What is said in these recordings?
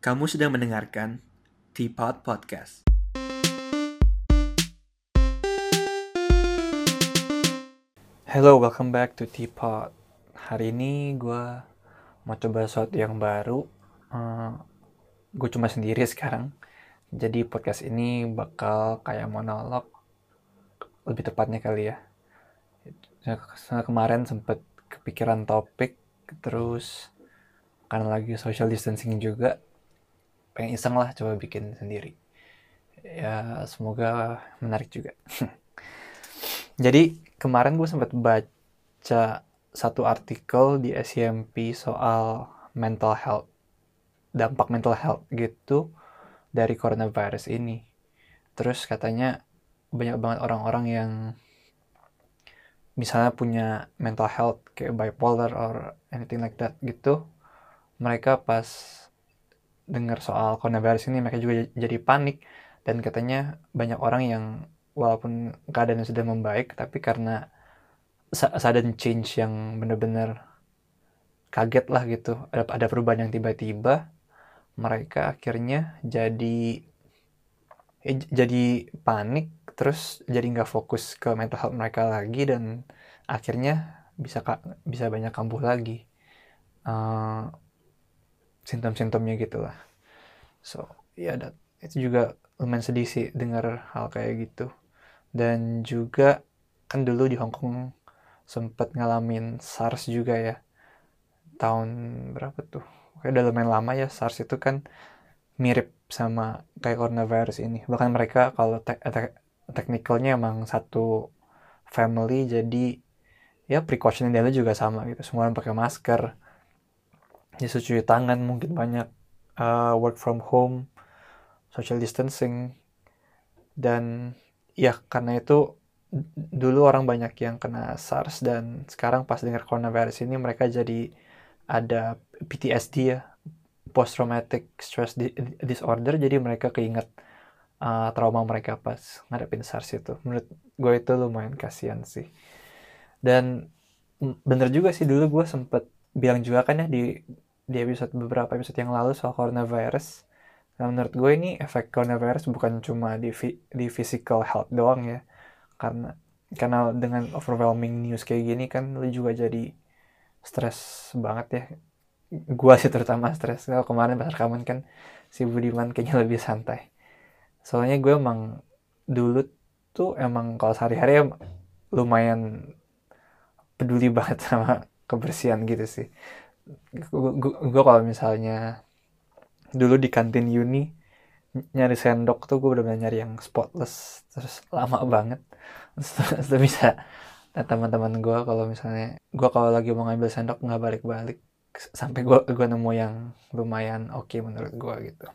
Kamu sedang mendengarkan Teapot Podcast. Hello, welcome back to Teapot. Hari ini gue mau coba sesuatu yang baru. Uh, gue cuma sendiri sekarang. Jadi podcast ini bakal kayak monolog. Lebih tepatnya kali ya. Kemarin sempet kepikiran topik. Terus karena lagi social distancing juga pengen iseng lah coba bikin sendiri. Ya semoga menarik juga. Jadi kemarin gue sempat baca satu artikel di SMP soal mental health dampak mental health gitu dari coronavirus ini. Terus katanya banyak banget orang-orang yang misalnya punya mental health kayak bipolar or anything like that gitu mereka pas dengar soal coronavirus ini mereka juga jadi panik. Dan katanya banyak orang yang walaupun keadaannya sudah membaik tapi karena sudden change yang benar-benar kaget lah gitu ada ada perubahan yang tiba-tiba mereka akhirnya jadi eh, jadi panik terus jadi nggak fokus ke mental health mereka lagi dan akhirnya bisa bisa banyak kambuh lagi. Uh, simptom-simptomnya gitu lah. So ya yeah, itu juga lumayan sedih sih dengar hal kayak gitu. Dan juga kan dulu di Hong Kong sempat ngalamin SARS juga ya. Tahun berapa tuh? Kayak udah lumayan lama ya SARS itu kan mirip sama kayak coronavirus ini. Bahkan mereka kalau te te teknikalnya emang satu family jadi ya precaution dia juga sama gitu. Semua orang pakai masker ya cuci tangan mungkin banyak. Uh, work from home social distancing. Dan ya karena itu dulu orang banyak yang kena SARS dan sekarang pas dengar coronavirus ini mereka jadi ada PTSD ya post traumatic stress disorder. Jadi mereka keinget uh, trauma mereka pas ngadepin SARS itu. Menurut gue itu lumayan kasihan sih. Dan bener juga sih dulu gue sempet bilang juga kan ya di di episode beberapa episode yang lalu soal coronavirus. Nah, menurut gue ini efek coronavirus bukan cuma di di physical health doang ya. Karena karena dengan overwhelming news kayak gini kan lu juga jadi stres banget ya. Gua sih terutama stres. Kalau kemarin pas rekaman kan si Budiman kayaknya lebih santai. Soalnya gue emang dulu tuh emang kalau sehari-hari lumayan peduli banget sama kebersihan gitu sih gue kalau misalnya dulu di kantin uni nyari sendok tuh gue udah nyari yang spotless terus lama banget. Terus, terus bisa nah, teman-teman gue kalau misalnya gue kalau lagi mau ngambil sendok nggak balik-balik sampai gue gue nemu yang lumayan oke okay menurut gue gitu.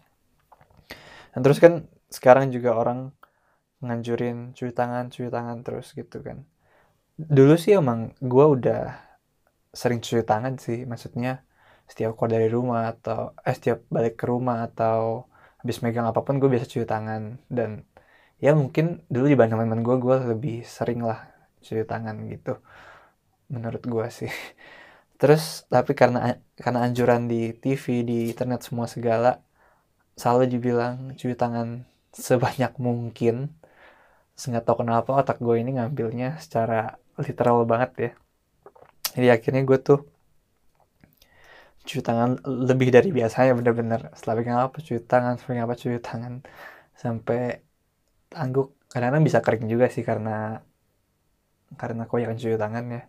Dan terus kan sekarang juga orang nganjurin cuci tangan cuci tangan terus gitu kan. Dulu sih emang gue udah sering cuci tangan sih maksudnya setiap keluar dari rumah atau eh setiap balik ke rumah atau habis megang apa pun gue biasa cuci tangan. Dan ya mungkin dulu di teman-teman gue gue lebih sering lah cuci tangan gitu menurut gue sih. Terus tapi karena karena anjuran di TV di internet semua segala selalu dibilang cuci tangan sebanyak mungkin. Nggak tahu kenapa otak gue ini ngambilnya secara literal banget ya jadi akhirnya gue tuh cuci tangan lebih dari biasanya bener-bener. Setelah pegang apa cuci tangan setelah apa cuci tangan. Sampai angguk. Kadang-kadang bisa kering juga sih karena karena yang cuci tangan ya.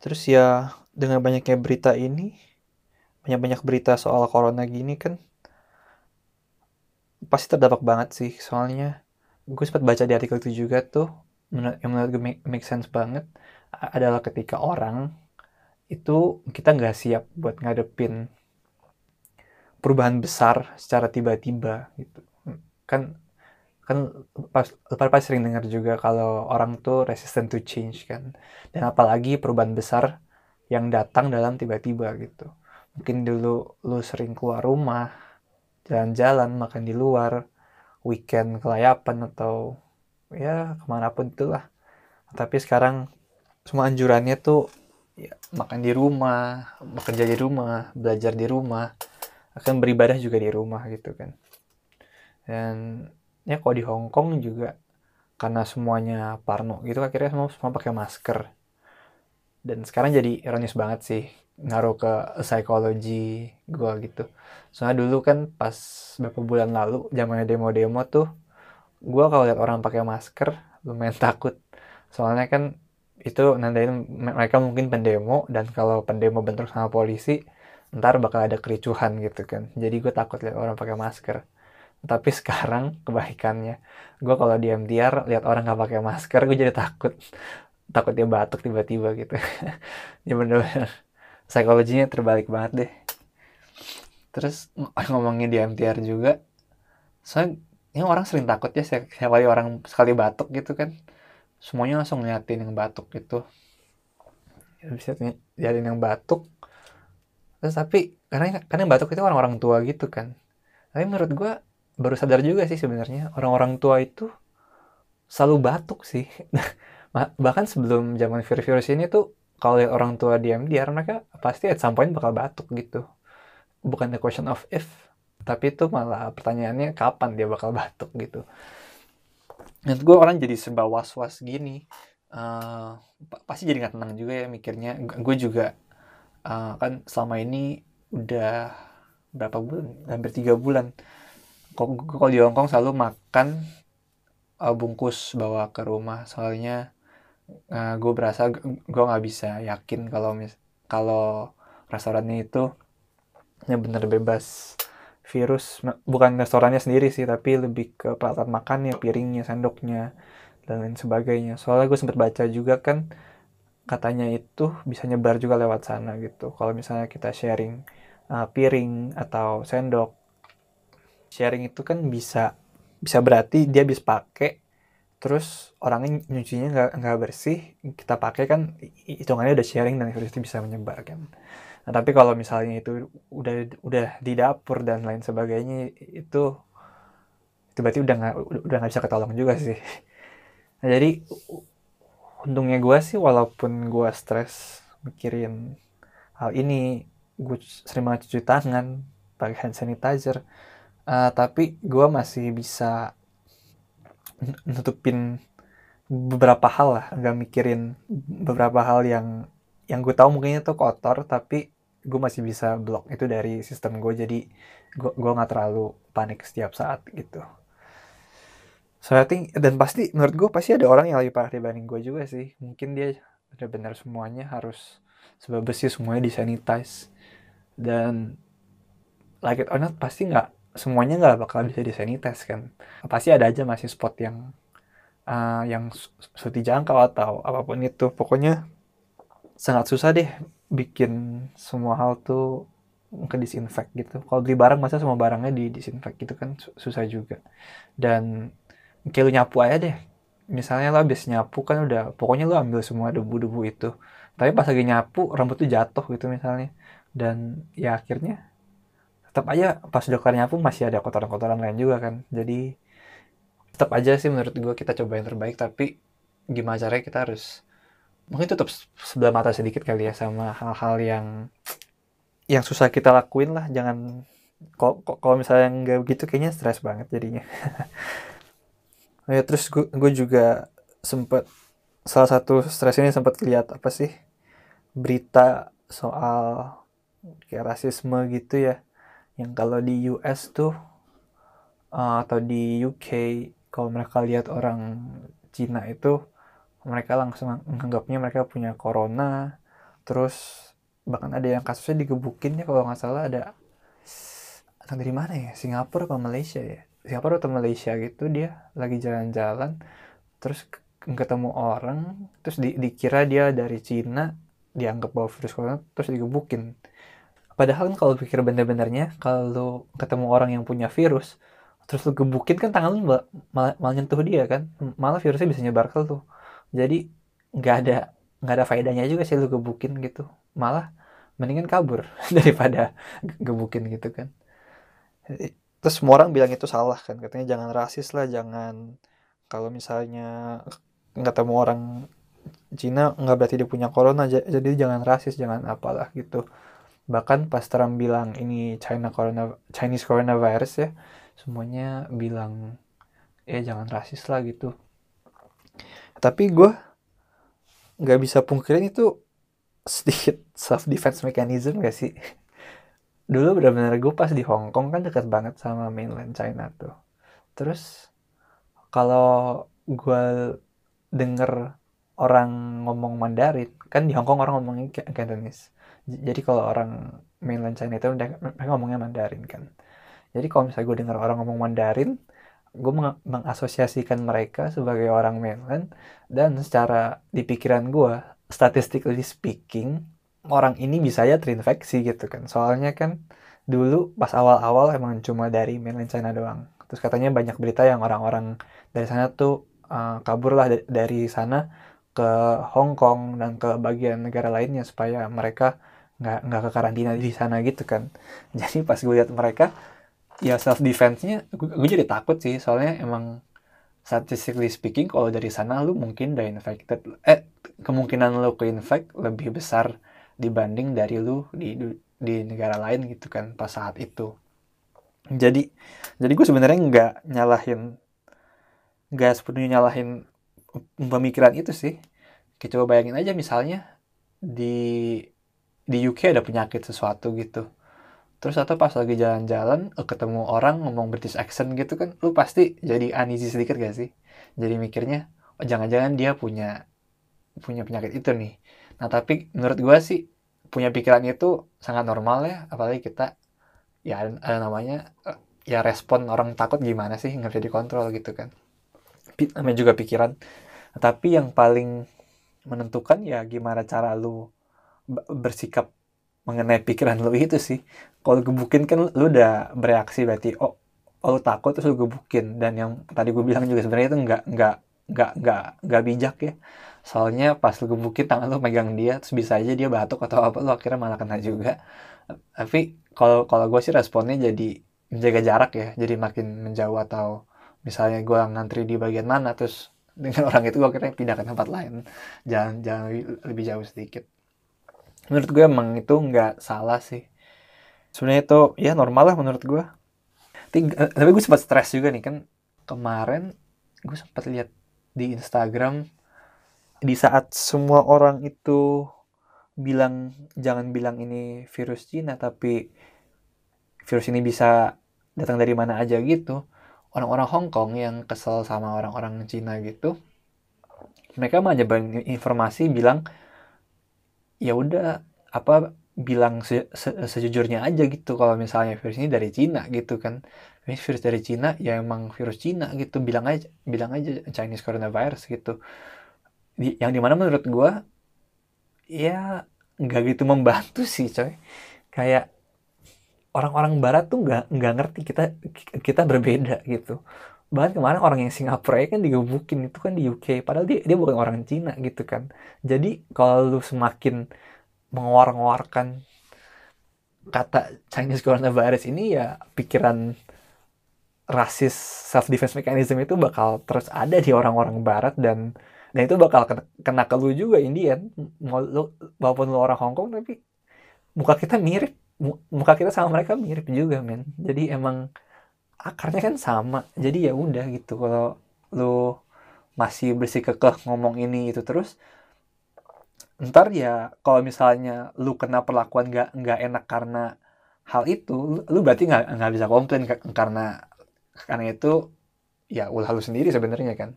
Terus ya dengan banyaknya berita ini banyak-banyak berita soal corona gini kan pasti terdampak banget sih. Soalnya gue sempat baca di artikel itu juga tuh yang menurut gue make sense banget adalah ketika orang itu kita nggak siap buat ngadepin perubahan besar secara tiba-tiba gitu. Kan kan pas pas sering dengar juga kalau orang tuh resistant to change kan. Dan apalagi perubahan besar yang datang dalam tiba-tiba gitu. Mungkin dulu lu sering keluar rumah jalan-jalan makan di luar weekend kelayapan atau ya ke mana pun itulah. Tapi sekarang semua anjurannya tuh ya, makan di rumah bekerja di rumah belajar di rumah akan beribadah juga di rumah gitu kan. Dan ya kalau di Hong Kong juga karena semuanya parno gitu akhirnya semua semua pakai masker. Dan sekarang jadi ironis banget sih ngaruh ke psikologi gue gitu. Soalnya dulu kan pas beberapa bulan lalu zamannya demo-demo tuh gue kalau lihat orang pakai masker lumayan takut. Soalnya kan itu nandain mereka mungkin pendemo dan kalau pendemo bentrok sama polisi ntar bakal ada kericuhan gitu kan. Jadi gue takut lihat orang pakai masker. Tapi sekarang kebaikannya gue kalau di MTR lihat orang nggak pakai masker gue jadi takut. Takut dia batuk tiba-tiba gitu. Ya bener-bener. Psikologinya terbalik banget deh. Terus ngomongin di MTR juga soalnya ini orang sering takut ya siapa kali orang sekali batuk gitu kan semuanya langsung ngeliatin yang batuk gitu. Ya, bisa liatin yang batuk. Terus tapi karena karena yang batuk itu orang-orang tua gitu kan. Tapi menurut gue baru sadar juga sih sebenarnya orang-orang tua itu selalu batuk sih. Bahkan sebelum zaman virus-virus ini tuh kalau lihat orang tua diam diam mereka pasti at some point bakal batuk gitu. Bukan the question of if tapi itu malah pertanyaannya kapan dia bakal batuk gitu dan gue orang jadi serba was was gini uh, pasti jadi nggak tenang juga ya mikirnya. Gue juga uh, kan selama ini udah berapa bulan? Hampir tiga bulan. Kalau di Hongkong selalu makan uh, bungkus bawa ke rumah. Soalnya uh, gue berasa gue nggak bisa yakin kalau mis kalau restorannya itu yang bener bebas virus bukan restorannya sendiri sih tapi lebih ke peralatan makannya piringnya sendoknya dan lain sebagainya. Soalnya gue sempat baca juga kan katanya itu bisa nyebar juga lewat sana gitu. Kalau misalnya kita sharing uh, piring atau sendok sharing itu kan bisa bisa berarti dia bisa pakai terus orangnya nyucinya nggak nggak bersih kita pakai kan hitungannya udah sharing dan virus itu bisa menyebar kan nah tapi kalau misalnya itu udah udah di dapur dan lain sebagainya itu itu berarti udah nggak udah nggak bisa ketolong juga sih. Nah, jadi untungnya gue sih walaupun gue stres mikirin hal ini gue sering banget cuci tangan pakai hand sanitizer uh, tapi gue masih bisa nutupin beberapa hal lah. Nggak mikirin beberapa hal yang yang gue tahu mungkin itu kotor tapi gue masih bisa blok itu dari sistem gue jadi gue gue nggak terlalu panik setiap saat gitu. So I think dan pasti menurut gue pasti ada orang yang lebih parah dibanding gue juga sih. Mungkin dia udah benar semuanya harus sebab bersih semuanya disanitize. Dan like it or not pasti nggak semuanya nggak bakal bisa disanitize kan? Pasti ada aja masih spot yang uh, yang sulit dijangkau atau apa pun itu. Pokoknya sangat susah deh bikin semua hal tuh ke disinfect gitu. Kalau beli barang masa semua barangnya di disinfect gitu kan? Susah juga. Dan kayak lu nyapu aja deh. Misalnya lo habis nyapu kan udah pokoknya lo ambil semua debu-debu itu. Tapi pas lagi nyapu rambut tuh jatuh gitu misalnya. Dan ya akhirnya tetap aja pas udah kelar nyapu masih ada kotoran-kotoran lain juga kan. Jadi tetap aja sih menurut gue kita coba yang terbaik tapi gimana caranya kita harus mungkin tutup sebelah mata sedikit kali ya sama hal-hal yang yang susah kita lakuin lah. Jangan kalau misalnya nggak begitu kayaknya stres banget jadinya. Ya terus gue, juga sempet salah satu stres ini sempat lihat apa sih berita soal kayak rasisme gitu ya. Yang kalau di US tuh uh, atau di UK kalau mereka lihat orang Cina itu mereka langsung menganggapnya mereka punya corona. Terus bahkan ada yang kasusnya digebukin ya kalau nggak salah ada atau dari mana ya Singapura atau Malaysia ya. Singapura atau Malaysia gitu dia lagi jalan-jalan terus ketemu orang terus di, dikira dia dari Cina dianggap bawa virus corona terus digebukin. Padahal kan kalau pikir bener-benernya, kalau ketemu orang yang punya virus, terus lu gebukin kan tangan lu malah, malah nyentuh dia kan, malah virusnya bisa nyebar ke lu. Jadi nggak ada nggak ada faedahnya juga sih lu gebukin gitu, malah mendingan kabur daripada gebukin gitu kan. Terus semua orang bilang itu salah kan, katanya jangan rasis lah, jangan kalau misalnya ketemu orang Cina nggak berarti dia punya corona, jadi jangan rasis, jangan apalah gitu. Bahkan pas Trump bilang ini China corona Chinese coronavirus ya semuanya bilang ya jangan rasis lah gitu tapi gue nggak bisa pungkirin itu sedikit self defense mechanism gak sih? Dulu benar-benar gue pas di Hong Kong kan dekat banget sama mainland China tuh. Terus kalau gue denger orang ngomong Mandarin kan di Hong Kong orang ngomongnya Cantonese. Jadi kalau orang mainland China itu mereka ngomongnya Mandarin kan. Jadi kalau misalnya gue dengar orang ngomong Mandarin gue meng mengasosiasikan mereka sebagai orang mainland dan secara di pikiran gue statistically speaking orang ini bisa ya terinfeksi gitu kan. Soalnya kan dulu pas awal-awal emang cuma dari mainland China doang. Terus katanya banyak berita yang orang-orang dari sana tuh uh, kabur lah dari sana ke Hong Kong dan ke bagian negara lainnya supaya mereka nggak nggak ke karantina di sana gitu kan. Jadi pas gue lihat mereka ya self defense-nya gue, jadi takut sih. Soalnya emang statistically speaking kalau dari sana lu mungkin udah infected eh kemungkinan lu ke infect lebih besar dibanding dari lu di di negara lain gitu kan pas saat itu. Jadi jadi gue sebenarnya nggak nyalahin nggak sepenuhnya nyalahin pemikiran itu sih. Kita coba bayangin aja misalnya di di UK ada penyakit sesuatu gitu terus atau pas lagi jalan-jalan eh, ketemu orang ngomong British accent gitu kan lu pasti jadi uneasy sedikit gak sih? Jadi mikirnya oh jangan-jangan dia punya punya penyakit itu nih. Nah tapi menurut gue sih punya pikiran itu sangat normal ya apalagi kita ya ada namanya eh, ya respon orang takut gimana sih nggak bisa dikontrol gitu kan. Namanya juga pikiran. Tapi yang paling menentukan ya gimana cara lu bersikap mengenai pikiran lu itu sih. Kalau gebukin kan lu udah bereaksi berarti oh, oh lu takut terus lu gebukin. Dan yang tadi gue bilang juga sebenarnya itu nggak nggak nggak nggak nggak bijak ya. Soalnya pas lu gebukin tangan lu megang dia terus bisa aja dia batuk atau apa lu akhirnya malah kena juga. Tapi kalau kalau gue sih responnya jadi menjaga jarak ya. Jadi makin menjauh atau misalnya gue ngantri di bagian mana terus dengan orang itu gue akhirnya pindah ke tempat lain. Jangan jangan lebih jauh sedikit menurut gue emang itu nggak salah sih. Sebenarnya itu ya normal lah menurut gue. Eh, tapi gue sempat stres juga nih kan. Kemarin gue sempat lihat di Instagram di saat semua orang itu bilang jangan bilang ini virus Cina tapi virus ini bisa datang dari mana aja gitu. Orang-orang Hong Kong yang kesel sama orang-orang Cina gitu mereka malah nyebarin informasi bilang ya udah apa bilang se se sejujurnya aja gitu kalau misalnya virus ini dari Cina gitu kan. Ini virus dari Cina ya emang virus Cina gitu. Bilang aja bilang aja Chinese coronavirus gitu. Di, yang di mana menurut gue ya nggak gitu membantu sih coy. Kayak orang-orang Barat tuh nggak nggak ngerti kita kita berbeda gitu bahkan kemarin orang yang Singapura ya kan digebukin itu kan di UK padahal dia dia bukan orang Cina gitu kan. Jadi kalau lu semakin mengawar-ngawarkan kata Chinese coronavirus ini ya pikiran rasis self defense mechanism itu bakal terus ada di orang-orang barat dan dan itu bakal kena, kena ke lu juga Indian. Mau lu walaupun lu orang Hong Kong tapi muka kita mirip. Muka kita sama mereka mirip juga men. Jadi emang akarnya kan sama. Jadi ya udah gitu kalau lu masih bersikukuh ngomong ini itu terus ntar ya kalau misalnya lu kena perlakuan nggak nggak enak karena hal itu lu, berarti nggak nggak bisa komplain karena karena itu ya ulah lu sendiri sebenarnya kan.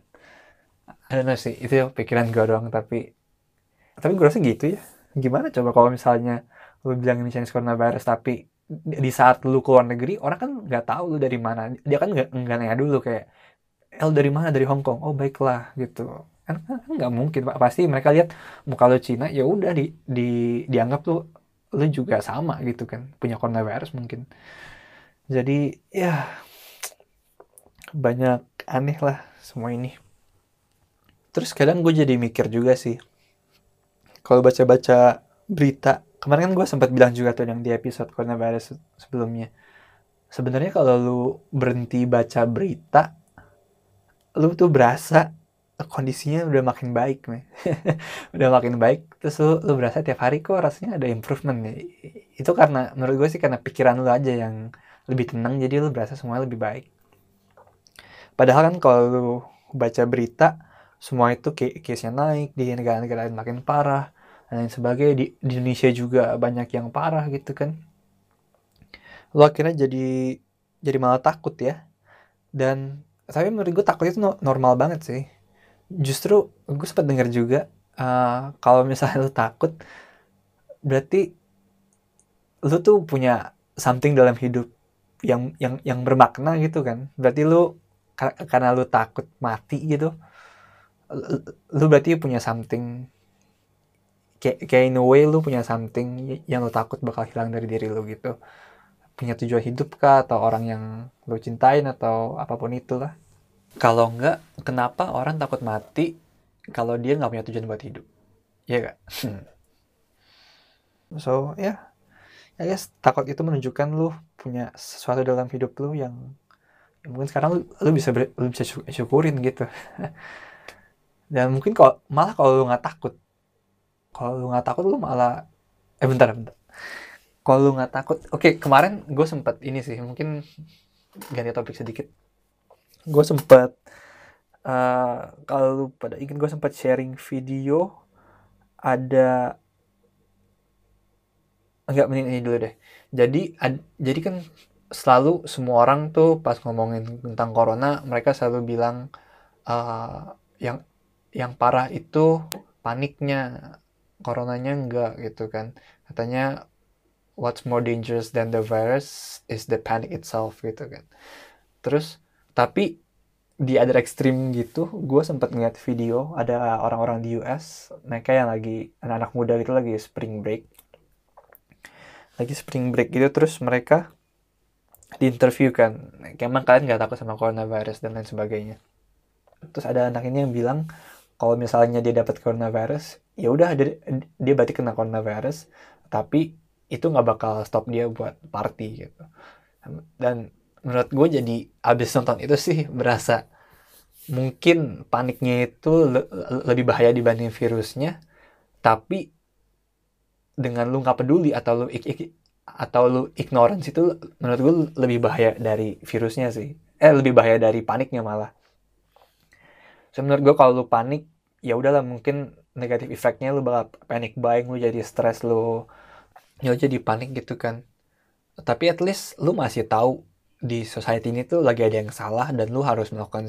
Ada sih? Itu pikiran gue doang tapi tapi gue rasa gitu ya. Gimana coba kalau misalnya lu bilang ini Chinese coronavirus tapi di saat lu keluar negeri orang kan nggak tahu lu dari mana. Dia kan nggak nanya dulu kayak El dari mana? Dari Hong Kong. Oh baiklah gitu. Kan, kan nggak mungkin. Pak pasti mereka lihat muka lu Cina ya udah di, di dianggap tuh lu juga sama gitu kan. Punya coronavirus mungkin. Jadi ya banyak aneh lah semua ini. Terus kadang gue jadi mikir juga sih kalau baca-baca berita kemarin kan gue sempat bilang juga tuh yang di episode coronavirus sebelumnya. Sebenarnya kalau lu berhenti baca berita lu tuh berasa kondisinya udah makin baik nih udah makin baik terus lu, lu berasa tiap hari kok rasanya ada improvement nih itu karena menurut gue sih karena pikiran lu aja yang lebih tenang jadi lu berasa semuanya lebih baik. Padahal kan kalau lu baca berita semua itu case-nya naik di negara-negara lain makin parah dan lain sebagainya. Di, di Indonesia juga banyak yang parah gitu kan. Lu akhirnya jadi jadi malah takut ya. Dan tapi menurut gue takut itu normal banget sih. Justru gue sempat dengar juga uh, kalau misalnya lu takut berarti lu tuh punya something dalam hidup yang yang yang bermakna gitu kan. Berarti lu karena lu takut mati gitu lu berarti punya something kayak kayak in a way lu punya something yang lu takut bakal hilang dari diri lu gitu punya tujuan hidup kah atau orang yang lu cintain atau apa pun itulah kalau enggak, kenapa orang takut mati kalau dia nggak punya tujuan buat hidup? Iya gak? Hmm. So, ya. Yeah. I guess takut itu menunjukkan lu punya sesuatu dalam hidup lu yang, yang mungkin sekarang lu, lu bisa ber, lu bisa syukurin gitu. Dan mungkin kalau malah kalau lu nggak takut, kalau lu nggak takut lu malah eh bentar bentar. Kalau lu nggak takut, oke okay, kemarin gue sempet ini sih mungkin ganti topik sedikit. Gue sempat uh, kalau pada ingin gue sempat sharing video ada enggak menit ini dulu deh. Jadi ad, jadi kan selalu semua orang tuh pas ngomongin tentang corona mereka selalu bilang uh, yang yang parah itu paniknya coronanya enggak gitu kan. Katanya what's more dangerous than the virus is the panic itself gitu kan. Terus tapi di other extreme gitu gue sempat ngeliat video ada orang-orang di US mereka yang lagi anak-anak muda gitu lagi spring break. Lagi spring break gitu terus mereka di interview kan emang kalian nggak takut sama coronavirus dan lain sebagainya. Terus ada anak ini yang bilang kalau misalnya dia dapat coronavirus ya udah dia, dia berarti kena coronavirus tapi itu nggak bakal stop dia buat party gitu. Dan menurut gue jadi abis nonton itu sih berasa mungkin paniknya itu le lebih bahaya dibanding virusnya tapi dengan lu nggak peduli atau lu ik ik atau lu ignorance itu menurut gue lebih bahaya dari virusnya sih. Eh lebih bahaya dari paniknya malah so, menurut gue kalau lu panik ya udahlah mungkin negatif efeknya lu bakal panic buying lu jadi stres lu ya jadi panik gitu kan tapi at least lu masih tahu di society ini tuh lagi ada yang salah dan lu harus melakukan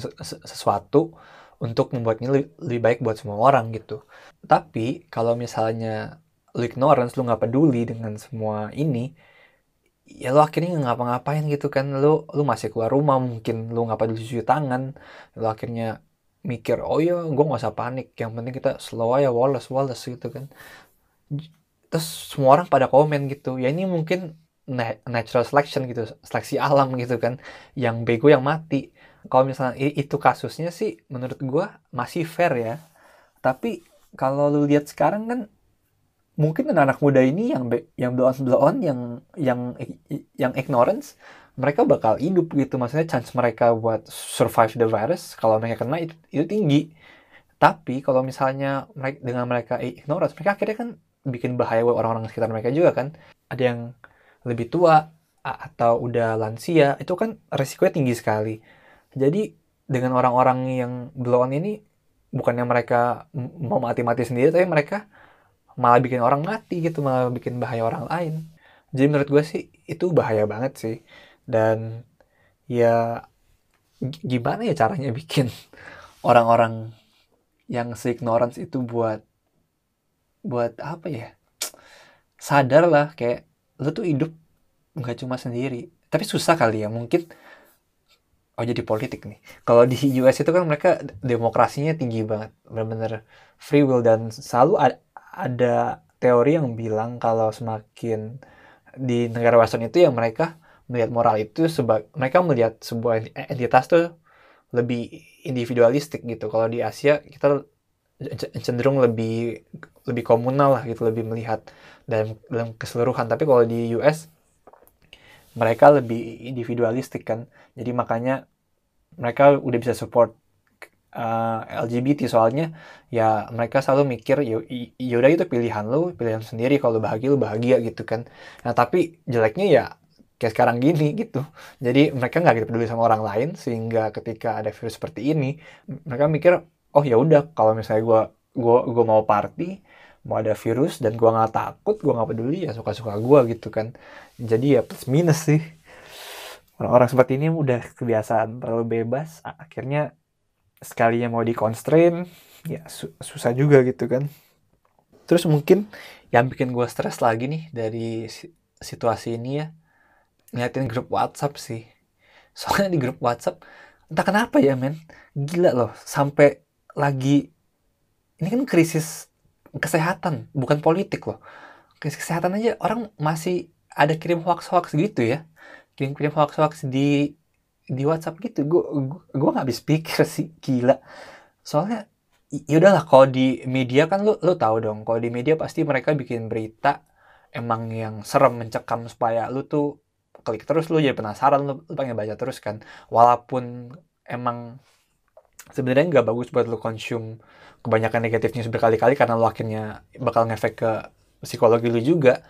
sesuatu untuk membuatnya lebih, lebih baik buat semua orang gitu. Tapi kalau misalnya lu ignorance, lu nggak peduli dengan semua ini, ya lu akhirnya nggak ngapa-ngapain gitu kan. Lu lu masih keluar rumah mungkin lu nggak peduli cuci tangan, lu akhirnya mikir oh ya gue nggak usah panik yang penting kita slow aja Wallace Wallace gitu kan. Terus semua orang pada komen gitu ya ini mungkin natural selection gitu seleksi alam gitu kan. Yang bego yang mati. Kalau misalnya itu kasusnya sih menurut gue masih fair ya. Tapi kalau lu lihat sekarang kan mungkin anak-anak muda ini yang yang blow on on yang yang yang ignorance mereka bakal hidup gitu. Maksudnya chance mereka buat survive the virus kalau mereka kena itu, itu tinggi. Tapi kalau misalnya mereka dengan mereka ignorance mereka akhirnya kan bikin bahaya buat orang-orang sekitar mereka juga kan. Ada yang lebih tua atau udah lansia itu kan resikonya tinggi sekali. Jadi dengan orang-orang yang blow on ini bukannya mereka mau mati-mati sendiri tapi mereka malah bikin orang mati gitu malah bikin bahaya orang lain. Jadi menurut gue sih itu bahaya banget sih dan ya gimana ya caranya bikin orang-orang yang si ignorance itu buat buat apa ya? Sadar lah kayak lu tuh hidup nggak cuma sendiri. Tapi susah kali ya mungkin oh jadi politik nih. Kalau di US itu kan mereka demokrasinya tinggi banget benar-benar free will dan selalu ada teori yang bilang kalau semakin di negara western itu yang mereka melihat moral itu sebagai mereka melihat sebuah entitas tuh lebih individualistik gitu. Kalau di Asia kita cenderung lebih lebih komunal lah gitu lebih melihat dalam dalam keseluruhan. Tapi kalau di US mereka lebih individualistik kan. Jadi makanya mereka udah bisa support uh, eh, LGBT soalnya ya mereka selalu mikir ya yaudah itu pilihan lu pilihan sendiri. Kalau bahagia lu bahagia gitu kan. Nah tapi jeleknya ya kayak sekarang gini gitu. Jadi mereka nggak gitu peduli sama orang lain sehingga ketika ada virus seperti ini mereka mikir oh ya udah kalau misalnya gue gue gue mau party mau ada virus dan gue nggak takut gue nggak peduli ya suka suka gue gitu kan. Jadi ya plus minus sih. Orang-orang seperti ini udah kebiasaan terlalu bebas akhirnya sekalinya mau di constrain ya su susah juga gitu kan. Terus mungkin yang bikin gue stres lagi nih dari situasi ini ya ngeliatin grup WhatsApp sih. Soalnya di grup WhatsApp entah kenapa ya men. Gila loh sampai lagi ini kan krisis kesehatan bukan politik loh. Krisis kesehatan aja orang masih ada kirim hoax-hoax gitu ya. Kirim-kirim hoax-hoax di di WhatsApp gitu. Gue gue nggak habis pikir sih gila. Soalnya ya udahlah kalau di media kan lu lu tahu dong kalau di media pasti mereka bikin berita emang yang serem mencekam supaya lu tuh klik terus lu jadi penasaran lu, lu pengen baca terus kan. Walaupun emang sebenarnya nggak bagus buat lu konsum kebanyakan negatif news berkali-kali karena lu akhirnya bakal ngefek ke psikologi lu juga.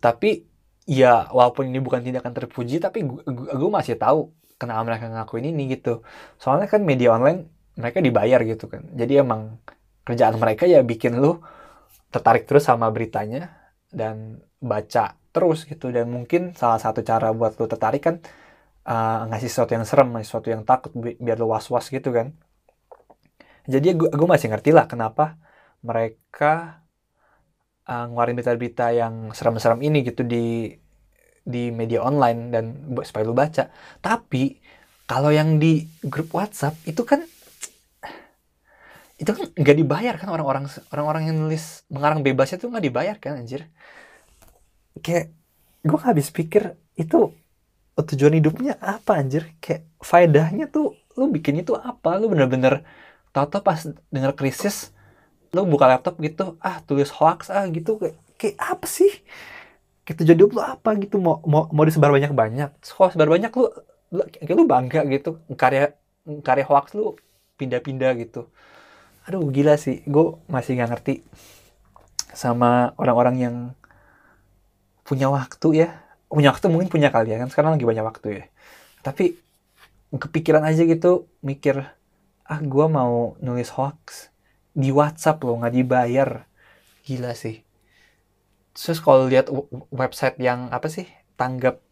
Tapi ya walaupun ini bukan tindakan terpuji tapi gue masih tahu kenapa mereka ngakuin ini gitu. Soalnya kan media online mereka dibayar gitu kan. Jadi emang kerjaan mereka ya bikin lu tertarik terus sama beritanya dan baca terus gitu dan mungkin salah satu cara buat lu tertarik kan uh, ngasih sesuatu yang serem ngasih sesuatu yang takut bi biar lu was was gitu kan jadi gue masih ngerti lah kenapa mereka uh, ngeluarin berita-berita yang serem-serem ini gitu di di media online dan supaya lu baca. Tapi kalau yang di grup WhatsApp itu kan itu kan nggak dibayar kan orang-orang orang-orang yang nulis mengarang bebasnya tuh nggak dibayar kan anjir. Kayak gue gak habis pikir itu tujuan hidupnya apa anjir? Kayak faedahnya tuh lu bikin itu apa? Lu bener-bener tau-tau pas denger krisis lu buka laptop gitu ah tulis hoax ah gitu kayak, kayak apa sih? Kayak tujuan hidup lu apa gitu? Mau mau mau disebar banyak banyak kalau sebar banyak lu, lu kayak lu bangga gitu karya karya hoax lu pindah-pindah gitu. Aduh gila sih. Gue masih nggak ngerti sama orang-orang yang punya waktu ya. Punya waktu mungkin punya kali ya kan sekarang lagi banyak waktu ya. Tapi kepikiran aja gitu mikir ah gue mau nulis hoax di WhatsApp loh nggak dibayar. Gila sih. Terus kalau lihat website yang apa sih tanggap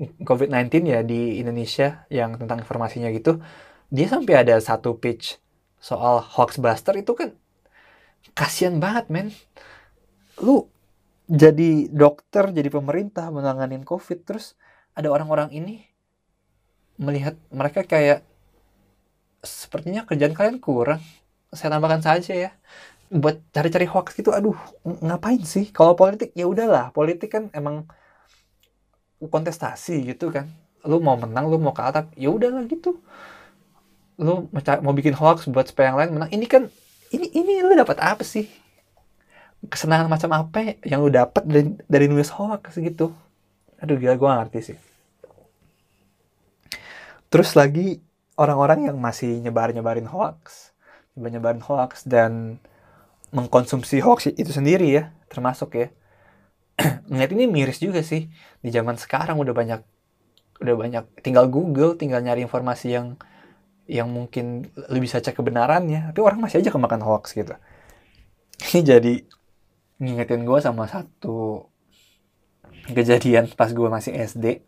COVID-19 ya di Indonesia yang tentang informasinya gitu dia sampai ada satu page soal hoax buster itu kan kasihan banget men. Lu jadi dokter jadi pemerintah menanganin covid terus ada orang-orang ini melihat mereka kayak sepertinya kerjaan kalian kurang saya tambahkan saja ya. Buat cari-cari hoax gitu aduh ngapain sih? Kalau politik ya udahlah politik kan emang kontestasi gitu kan. Lu mau menang lu mau kalah ya udahlah gitu. Lu mau bikin hoax buat supaya yang lain menang. Ini kan ini ini lu dapat apa sih kesenangan macam apa yang lu dapat dari dari nulis hoax gitu. Aduh gila gue ngerti sih. Terus lagi orang-orang yang masih nyebar-nyebarin hoax nyebar-nyebarin hoax dan mengkonsumsi hoax itu sendiri ya termasuk ya. Ngeliat ini miris juga sih. Di zaman sekarang udah banyak udah banyak tinggal Google tinggal nyari informasi yang yang mungkin lu bisa cek kebenarannya tapi orang masih aja kemakan hoax gitu. Ini jadi ngingetin gue sama satu kejadian pas gue masih SD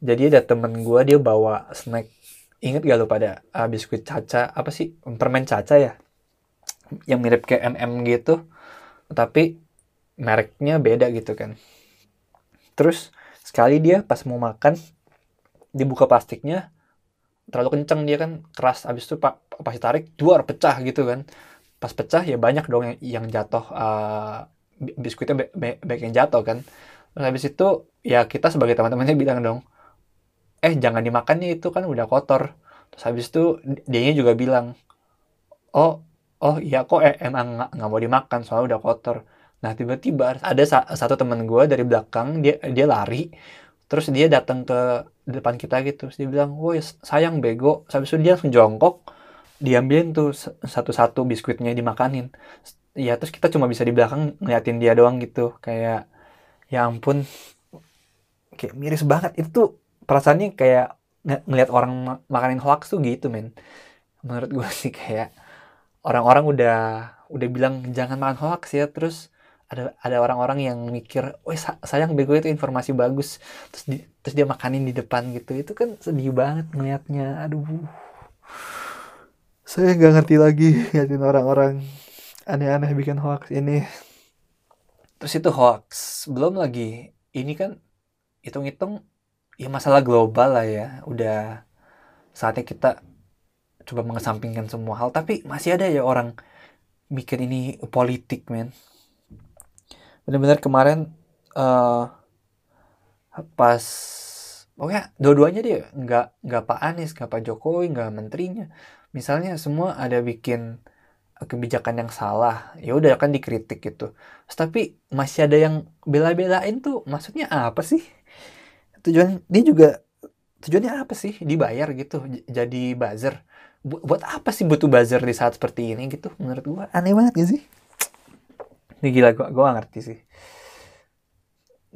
jadi ada temen gue dia bawa snack. Ingat gak lo pada uh, biskuit caca? Apa sih? Permen caca ya? Yang mirip kayak MM gitu. Tapi mereknya beda gitu kan. Terus sekali dia pas mau makan dibuka plastiknya terlalu kenceng dia kan keras. Abis itu pak pas ditarik dua pecah gitu kan pas pecah ya banyak dong yang, yang jatuh uh, biskuitnya baik yang jatuh kan. Terus habis itu ya kita sebagai teman-temannya bilang dong eh jangan dimakan nih itu kan udah kotor. Terus habis itu dia juga bilang oh oh iya kok eh, emang nggak mau dimakan soalnya udah kotor. Nah tiba-tiba ada sa satu teman gue dari belakang dia dia lari terus dia datang ke depan kita gitu. Terus dia bilang woi sayang bego. Habis itu dia langsung jongkok diambilin tuh satu-satu biskuitnya dimakanin. Ya terus kita cuma bisa di belakang ngeliatin dia doang gitu. Kayak ya ampun kayak miris banget. Itu perasaannya kayak ng ngeliat orang makanin hoax tuh gitu men. Menurut gue sih kayak orang-orang udah udah bilang jangan makan hoax ya. Terus ada ada orang-orang yang mikir, wah sayang bego itu informasi bagus, terus di, terus dia makanin di depan gitu, itu kan sedih banget ngeliatnya, aduh. Saya nggak ngerti lagi ngeliatin orang-orang aneh-aneh bikin hoax ini. Terus itu hoax, belum lagi ini kan hitung-hitung ya masalah global lah ya, udah saatnya kita coba mengesampingkan semua hal, tapi masih ada ya orang mikir ini politik men. Benar-benar kemarin uh, pas pokoknya dua-duanya dia. Nggak nggak Pak Anies nggak Pak Jokowi nggak menterinya misalnya semua ada bikin kebijakan yang salah ya udah kan dikritik gitu. Tapi masih ada yang bela-belain tuh maksudnya apa sih? Tujuan dia juga tujuannya apa sih? Dibayar gitu jadi buzzer. Buat apa sih butuh buzzer di saat seperti ini gitu menurut gua? Aneh banget gak sih? Ini gila gue gak ngerti sih.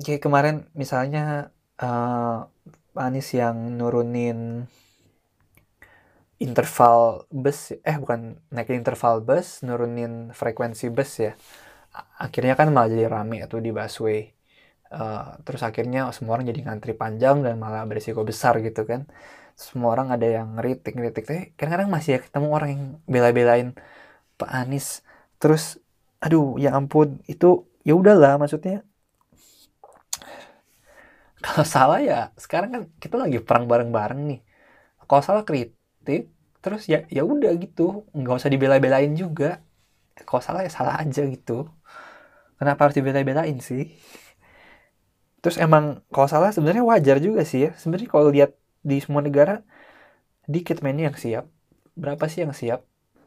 Kayak kemarin misalnya uh, Anies yang nurunin interval bus eh bukan naikin interval bus nurunin frekuensi bus ya. Akhirnya kan malah jadi rame tuh di busway. Uh, terus akhirnya semua orang jadi ngantri panjang dan malah berisiko besar gitu kan. Semua orang ada yang ngeritik ngeritik. Tapi kadang-kadang masih ya ketemu orang yang bela-belain Pak Anies terus aduh ya ampun itu ya udahlah maksudnya. Kalau salah ya sekarang kan kita lagi perang bareng-bareng nih. Kalau salah kritik terus ya ya udah gitu. Nggak usah dibela-belain juga. Kalau salah ya salah aja gitu. Kenapa harus dibela-belain sih? Terus emang kalau salah sebenarnya wajar juga sih ya. Sebenarnya kalau lihat di semua negara dikit mainnya yang siap. Berapa sih yang siap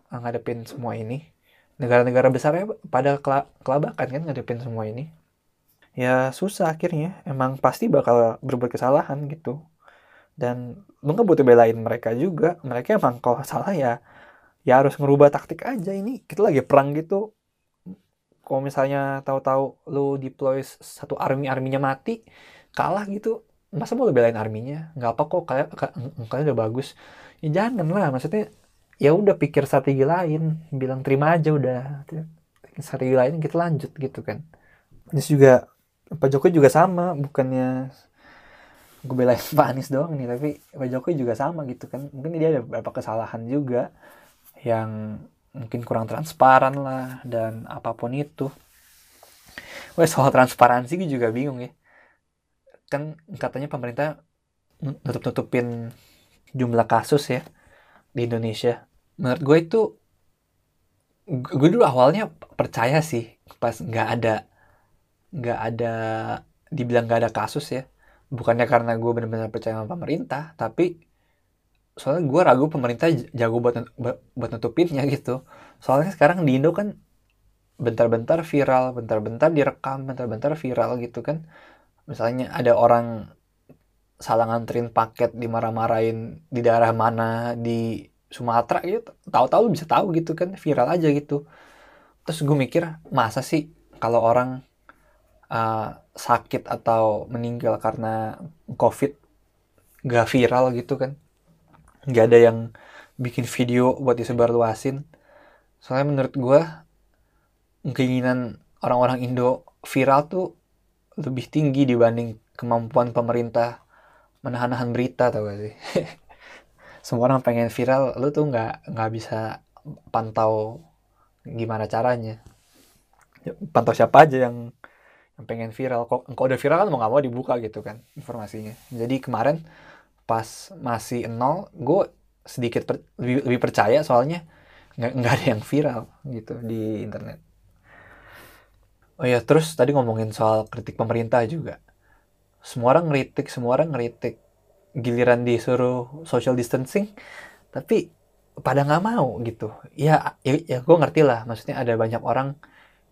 ngadepin semua ini? Negara-negara besarnya pada kelabakan kan ngadepin semua ini. Ya susah akhirnya. Emang pasti bakal berbuat kesalahan gitu dan lu nggak butuh belain mereka juga. Mereka emang kalau salah ya ya harus ngerubah taktik aja. Ini kita lagi perang gitu. Kalau misalnya tahu-tahu lu deploy satu army arminya mati kalah gitu masa mau belain arminya nggak apa kok kalian kalian udah bagus. Ya jangan lah maksudnya ya udah pikir strategi lain. Bilang terima aja udah. Strategi lain kita lanjut gitu kan. Anies juga Pak Jokowi juga sama bukannya gue belain Pak Anies doang nih tapi Pak Jokowi juga sama gitu kan. Mungkin dia ada beberapa kesalahan juga yang mungkin kurang transparan lah dan apa pun itu. Wah soal transparansi gue juga bingung ya. Kan katanya pemerintah nutup-nutupin jumlah kasus ya di Indonesia. Menurut gue itu gue dulu awalnya percaya sih pas nggak ada nggak ada dibilang nggak ada kasus ya bukannya karena gue benar-benar percaya sama pemerintah tapi soalnya gue ragu pemerintah jago buat buat nutupinnya gitu. Soalnya sekarang di Indo kan bentar-bentar viral bentar-bentar direkam bentar-bentar viral gitu kan. Misalnya ada orang salah nganterin paket dimarah-marahin di daerah mana di Sumatera gitu tahu-tahu bisa tahu gitu kan viral aja gitu. Terus gue mikir masa sih kalau orang uh, sakit atau meninggal karena covid gak viral gitu kan. Nggak ada yang bikin video buat disebarluasin. Soalnya menurut gue keinginan orang-orang Indo viral tuh lebih tinggi dibanding kemampuan pemerintah menahan-nahan berita tau gak sih? Semua orang pengen viral lu tuh nggak nggak bisa pantau gimana caranya. Ya, pantau siapa aja yang pengen viral. Kok kalau udah viral kan mau nggak mau dibuka gitu kan informasinya. Jadi kemarin pas masih nol gue sedikit per, lebih, lebih percaya soalnya nggak nggak ada yang viral gitu di internet. Oh ya terus tadi ngomongin soal kritik pemerintah juga. Semua orang ngeritik semua orang ngeritik. Giliran disuruh social distancing tapi pada nggak mau gitu. Ya ya, ya gue ngerti lah. Maksudnya ada banyak orang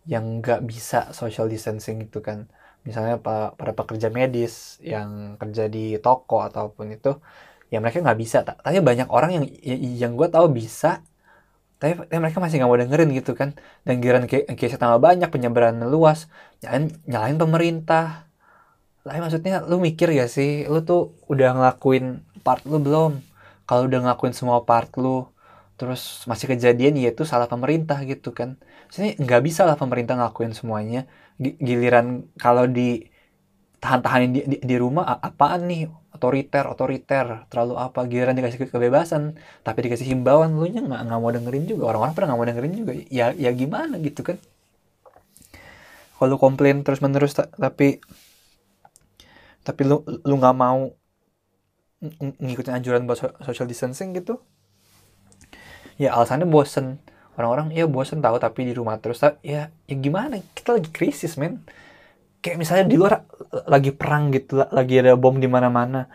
yang nggak bisa social distancing itu kan. Misalnya para pekerja medis yang kerja di toko ataupun itu ya mereka nggak bisa. Tapi banyak orang yang yang gue tahu bisa tapi, tapi mereka masih nggak mau dengerin gitu kan. Dan giliran case tambah banyak penyebaran luas nyalain nyalain pemerintah. Tapi maksudnya lu mikir ya sih lu tuh udah ngelakuin part lu belum? Kalau udah ngelakuin semua part lu terus masih kejadian ya itu salah pemerintah gitu kan. Sini nggak bisa lah pemerintah ngelakuin semuanya. Giliran kalau di tahan-tahanin di, di, di rumah apaan nih? Otoriter otoriter terlalu apa? Giliran dikasih kebebasan tapi dikasih himbauan lu nya nggak mau dengerin juga. Orang-orang pernah nggak mau dengerin juga. Ya ya gimana gitu kan? Kalau komplain terus menerus tapi tapi lu lu nggak mau ngikutin anjuran buat social distancing gitu ya alasannya bosen. Orang-orang ya bosen tahu tapi di rumah terus. Ya ya gimana? Kita lagi krisis men. Kayak misalnya di luar lagi perang gitu lagi ada bom di mana-mana.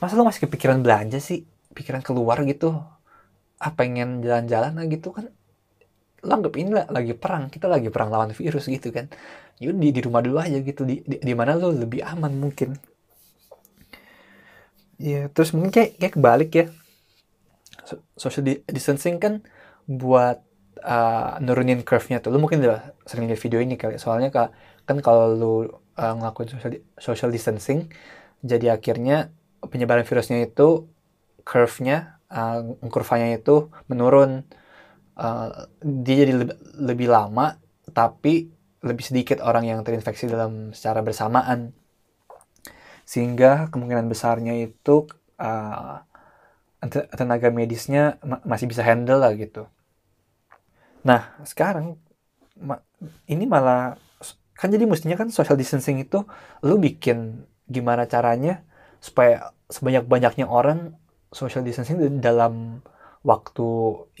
Masa lu masih kepikiran belanja sih? Pikiran keluar gitu. Ah pengen jalan-jalan lah gitu kan. Lo anggap ini lagi perang kita lagi perang lawan virus gitu kan. Yaudah di, di rumah dulu aja gitu. Di, di, di mana lo lebih aman mungkin. Ya terus mungkin kayak kayak kebalik ya social distancing kan buat uh, nurunin curve-nya tuh. Lu mungkin udah sering lihat video ini kali soalnya kak kan kalau lu uh, ngelakuin social, social distancing jadi akhirnya penyebaran virusnya itu curve-nya uh, kurvanya itu menurun. Uh, dia jadi lebih, lebih lama tapi lebih sedikit orang yang terinfeksi dalam secara bersamaan. Sehingga kemungkinan besarnya itu uh, tenaga medisnya masih bisa handle lah gitu. Nah sekarang ini malah kan jadi mestinya kan social distancing itu lu bikin gimana caranya supaya sebanyak-banyaknya orang social distancing dalam waktu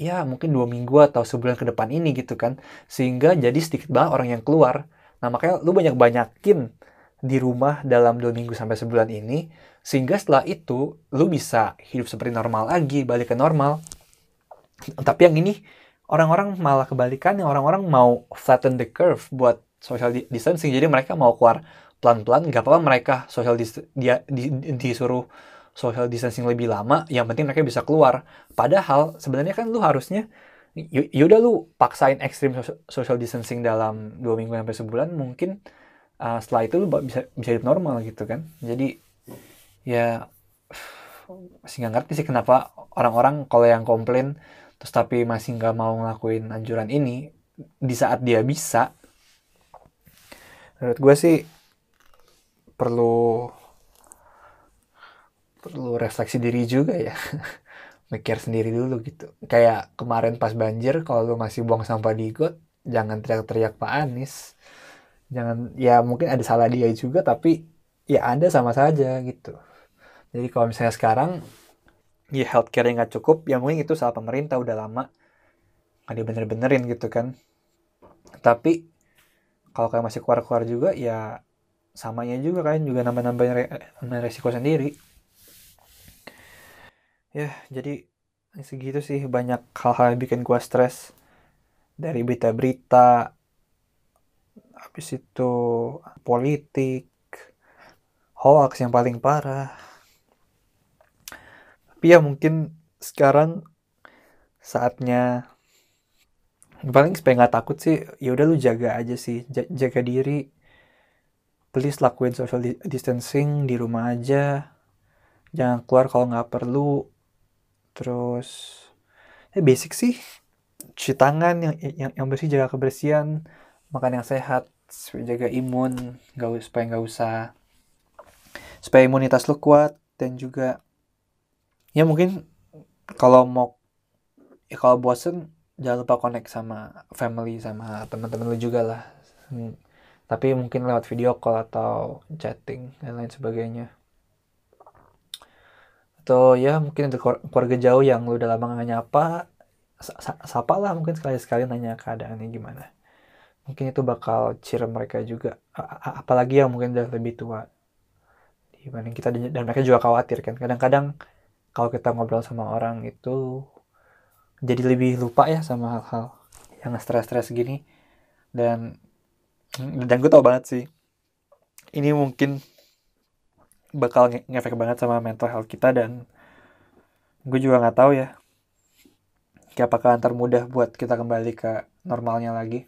ya mungkin dua minggu atau sebulan ke depan ini gitu kan sehingga jadi sedikit banget orang yang keluar nah makanya lu banyak-banyakin di rumah dalam dua minggu sampai sebulan ini sehingga setelah itu lu bisa hidup seperti normal lagi balik ke normal. Tapi yang ini orang-orang malah kebalikannya. Orang-orang mau flatten the curve buat social distancing. Jadi mereka mau keluar pelan-pelan. Nggak apa-apa mereka social dis dia di, disuruh social distancing lebih lama. Yang penting mereka bisa keluar. Padahal sebenarnya kan lu harusnya yaudah lu paksain ekstrim social distancing dalam dua minggu sampai sebulan. Mungkin uh, setelah itu lu bisa bisa hidup normal gitu kan. Jadi ya masih nggak ngerti sih kenapa orang-orang kalau yang komplain terus tapi masih nggak mau ngelakuin anjuran ini di saat dia bisa menurut gue sih perlu perlu refleksi diri juga ya. Mikir sendiri dulu gitu. Kayak kemarin pas banjir kalau lu masih buang sampah di got jangan teriak-teriak Pak Anies. Jangan ya mungkin ada salah dia juga tapi ya ada sama saja gitu jadi kalau misalnya sekarang ya healthcare yang nggak cukup ya mungkin itu salah pemerintah udah lama nggak dibener-benerin gitu kan. Tapi kalau kalian masih keluar-keluar juga ya samanya juga kalian juga nambah-nambahin re resiko sendiri. Ya jadi segitu sih banyak hal-hal yang bikin gua stres. Dari berita-berita habis itu politik hoax yang paling parah tapi ya mungkin sekarang saatnya paling supaya nggak takut sih ya udah lu jaga aja sih jaga diri. Please lakuin social distancing di rumah aja. Jangan keluar kalau nggak perlu. Terus ya basic sih cuci tangan yang yang, yang bersih jaga kebersihan makan yang sehat supaya jaga imun nggak supaya nggak usah supaya imunitas lu kuat dan juga ya mungkin kalau mau ya kalau bosen jangan lupa connect sama family sama teman-teman lu juga lah. Hmm. tapi mungkin lewat video call atau chatting dan lain sebagainya. Atau ya mungkin untuk keluarga jauh yang lu udah lama gak nyapa sapa lah mungkin sekali-sekali nanya keadaannya gimana. Mungkin itu bakal cheer mereka juga. Apalagi yang mungkin udah lebih tua. Dibanding kita dan mereka juga khawatir kan. Kadang-kadang kalau kita ngobrol sama orang itu jadi lebih lupa ya sama hal-hal yang stres-stres gini. Dan dan gue tau banget sih ini mungkin bakal nge ngefek banget sama mental health kita dan gue juga nggak tahu ya apakah antar mudah buat kita kembali ke normalnya lagi.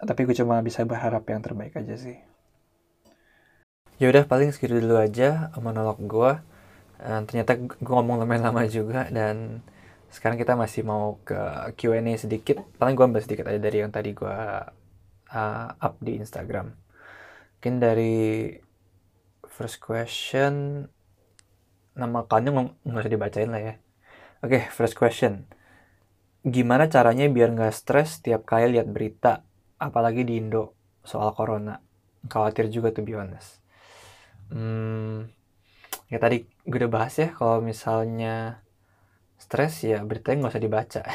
Tapi gue cuma bisa berharap yang terbaik aja sih. Ya udah paling segitu dulu aja monolog gue uh, ternyata gue ngomong lumayan lama juga dan sekarang kita masih mau ke Q&A sedikit. Paling gue ambil sedikit aja dari yang tadi gue uh, up di Instagram. Mungkin dari first question nama kalian nggak usah dibacain lah ya. Oke okay, first question. Gimana caranya biar nggak stres tiap kali lihat berita apalagi di Indo soal corona? Khawatir juga tuh be honest. Hmm, ya tadi gue udah bahas ya kalau misalnya stres ya beritanya nggak usah dibaca.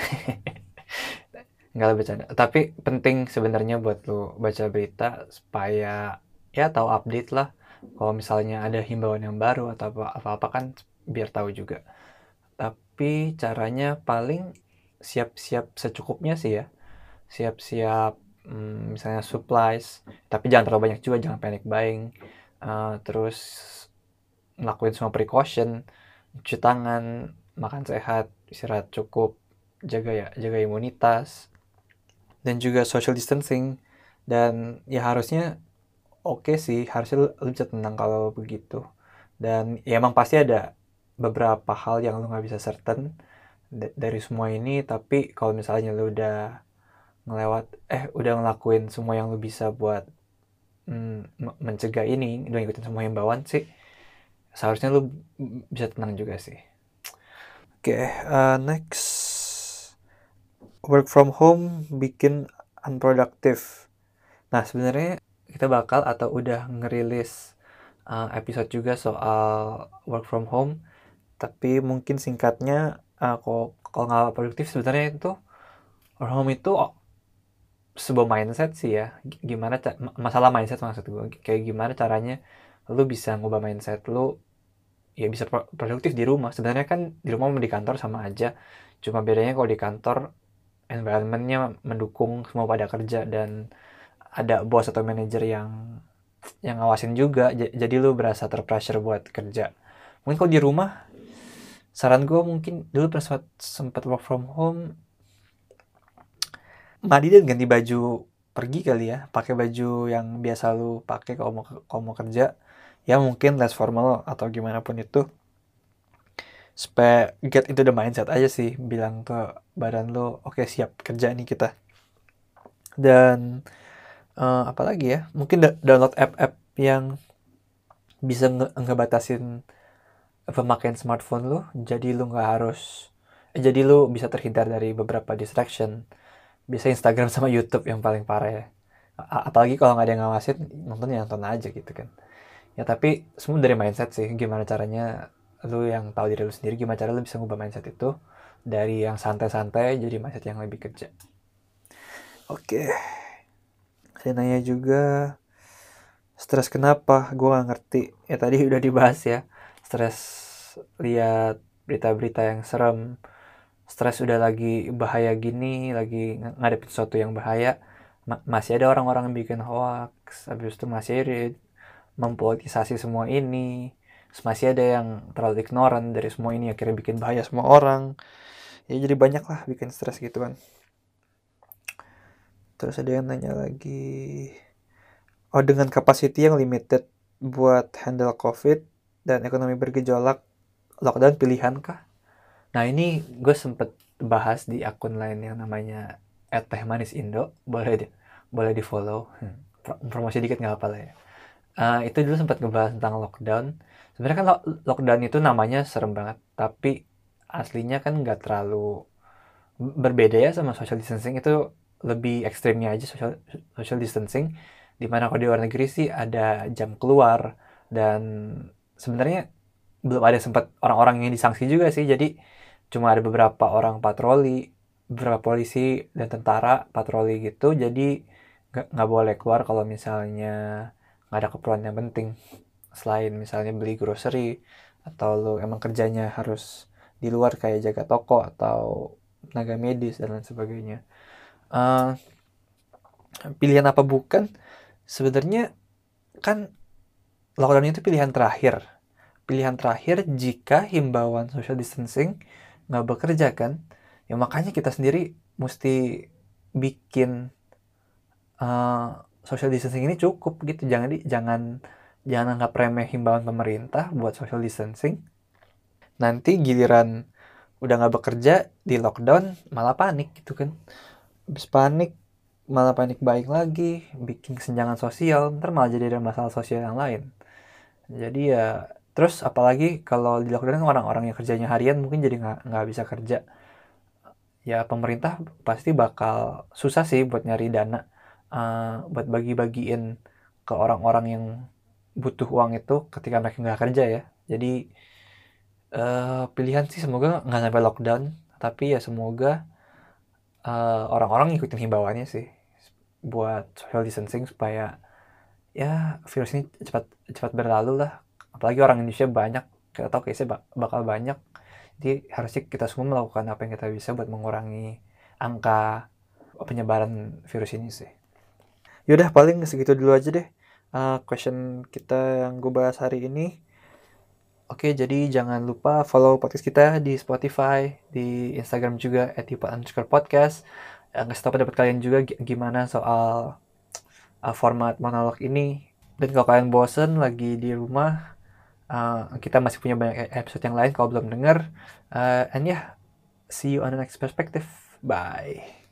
Nggak lebih bercanda. Tapi penting sebenarnya buat lo baca berita supaya ya tahu update lah. Kalau misalnya ada himbauan yang baru atau apa apa, -apa kan biar tahu juga. Tapi caranya paling siap-siap secukupnya sih ya. Siap-siap hmm, misalnya supplies. Tapi jangan terlalu banyak juga jangan panic buying uh, terus ngelakuin semua precaution cuci tangan makan sehat istirahat cukup jaga ya jaga imunitas dan juga social distancing. Dan ya harusnya oke okay sih harusnya lu, bisa tenang kalau begitu. Dan ya emang pasti ada beberapa hal yang lu nggak bisa certain dari semua ini tapi kalau misalnya lu udah ngelewat eh udah ngelakuin semua yang lu bisa buat mm, mencegah ini udah ngikutin semua himbauan sih seharusnya lu bisa tenang juga sih oke okay, uh, next work from home bikin unproductive. Nah, sebenarnya kita bakal atau udah ngerilis uh, episode juga soal work from home, tapi mungkin singkatnya uh, kalau kalau nggak produktif sebenarnya itu work from home itu sebuah mindset sih ya. Gimana masalah mindset maksud gue kayak gimana caranya lu bisa ngubah mindset lu ya bisa produktif di rumah. Sebenarnya kan di rumah sama di kantor sama aja. Cuma bedanya kalau di kantor environmentnya mendukung semua pada kerja dan ada bos atau manajer yang yang ngawasin juga jadi lu berasa terpressure buat kerja mungkin kalau di rumah saran gue mungkin dulu pas sempat work from home mandi dan ganti baju pergi kali ya pakai baju yang biasa lu pakai kalau mau kalau mau kerja ya mungkin less formal atau gimana pun itu. Supaya get into the mindset aja sih bilang ke badan lo oke okay, siap kerja nih kita. Dan uh, apalagi ya mungkin download app-app yang bisa nge ngebatasin pemakaian smartphone lo jadi lo nggak harus eh, jadi lo bisa terhindar dari beberapa distraction. Bisa Instagram sama YouTube yang paling parah ya. A apalagi kalau nggak ada yang ngawasin nonton ya nonton aja gitu kan ya tapi semua dari mindset sih. Gimana caranya lu yang tahu diri lu sendiri gimana cara lu bisa ngubah mindset itu dari yang santai-santai jadi mindset yang lebih kerja. Oke. Ada nanya juga stres kenapa? Gue gak ngerti. Ya tadi udah dibahas ya. Stres lihat berita-berita yang serem. Stres udah lagi bahaya gini lagi ngadepin sesuatu yang bahaya. Ma masih ada orang-orang yang bikin hoax habis itu masih mempolitisasi semua ini. Masih ada yang terlalu ignoran dari semua ini akhirnya bikin bahaya semua orang. Ya jadi banyak lah bikin stres gitu kan. Terus ada yang nanya lagi. Oh dengan capacity yang limited buat handle covid dan ekonomi bergejolak lockdown pilihan kah? Nah ini gue sempet bahas di akun lain yang namanya @teh manis indo. Boleh di boleh di follow. Hmm, promosi dikit nggak apa lah ya uh, itu dulu sempat ngebahas tentang lockdown. Sebenarnya kan lockdown itu namanya serem banget tapi aslinya kan nggak terlalu berbeda ya sama social distancing. Itu lebih ekstrimnya aja social social distancing di mana kalau di luar negeri sih ada jam keluar dan sebenarnya belum ada sempat orang-orang yang disanksi juga sih. Jadi cuma ada beberapa orang patroli beberapa polisi dan tentara patroli gitu. Jadi nggak boleh keluar kalau misalnya nggak ada keperluan yang penting. Selain misalnya beli grocery atau lo emang kerjanya harus di luar kayak jaga toko atau tenaga medis dan lain sebagainya. Uh, pilihan apa bukan? Sebenarnya kan lockdown itu pilihan terakhir. Pilihan terakhir jika himbauan social distancing nggak bekerja kan? Ya makanya kita sendiri mesti bikin uh, social distancing ini cukup gitu. Jangan di jangan jangan anggap remeh himbauan pemerintah buat social distancing. Nanti giliran udah nggak bekerja di lockdown malah panik gitu kan. Habis panik malah panik baik lagi bikin kesenjangan sosial ntar malah jadi ada masalah sosial yang lain. Jadi ya terus apalagi kalau di lockdown kan orang-orang yang kerjanya harian mungkin jadi nggak nggak bisa kerja. Ya pemerintah pasti bakal susah sih buat nyari dana uh, buat bagi-bagiin ke orang-orang yang butuh uang itu ketika mereka nggak kerja ya. Jadi uh, pilihan sih semoga nggak sampai lockdown tapi ya semoga uh, orang-orang ngikutin himbauannya sih buat social distancing supaya ya virus ini cepat cepat berlalu lah. Apalagi orang Indonesia banyak kita tahu kayaknya bakal banyak. Jadi harusnya kita semua melakukan apa yang kita bisa buat mengurangi angka penyebaran virus ini sih yaudah paling segitu dulu aja deh uh, question kita yang gue bahas hari ini Oke, jadi jangan lupa follow podcast kita di Spotify, di Instagram juga @tipa underscore podcast. Ngasih tahu pendapat kalian juga gimana soal uh, format monolog ini. Dan kalau kalian bosen lagi di rumah, uh, kita masih punya banyak e-, episode yang lain kalau belum denger uh, and yeah see you on the next perspective bye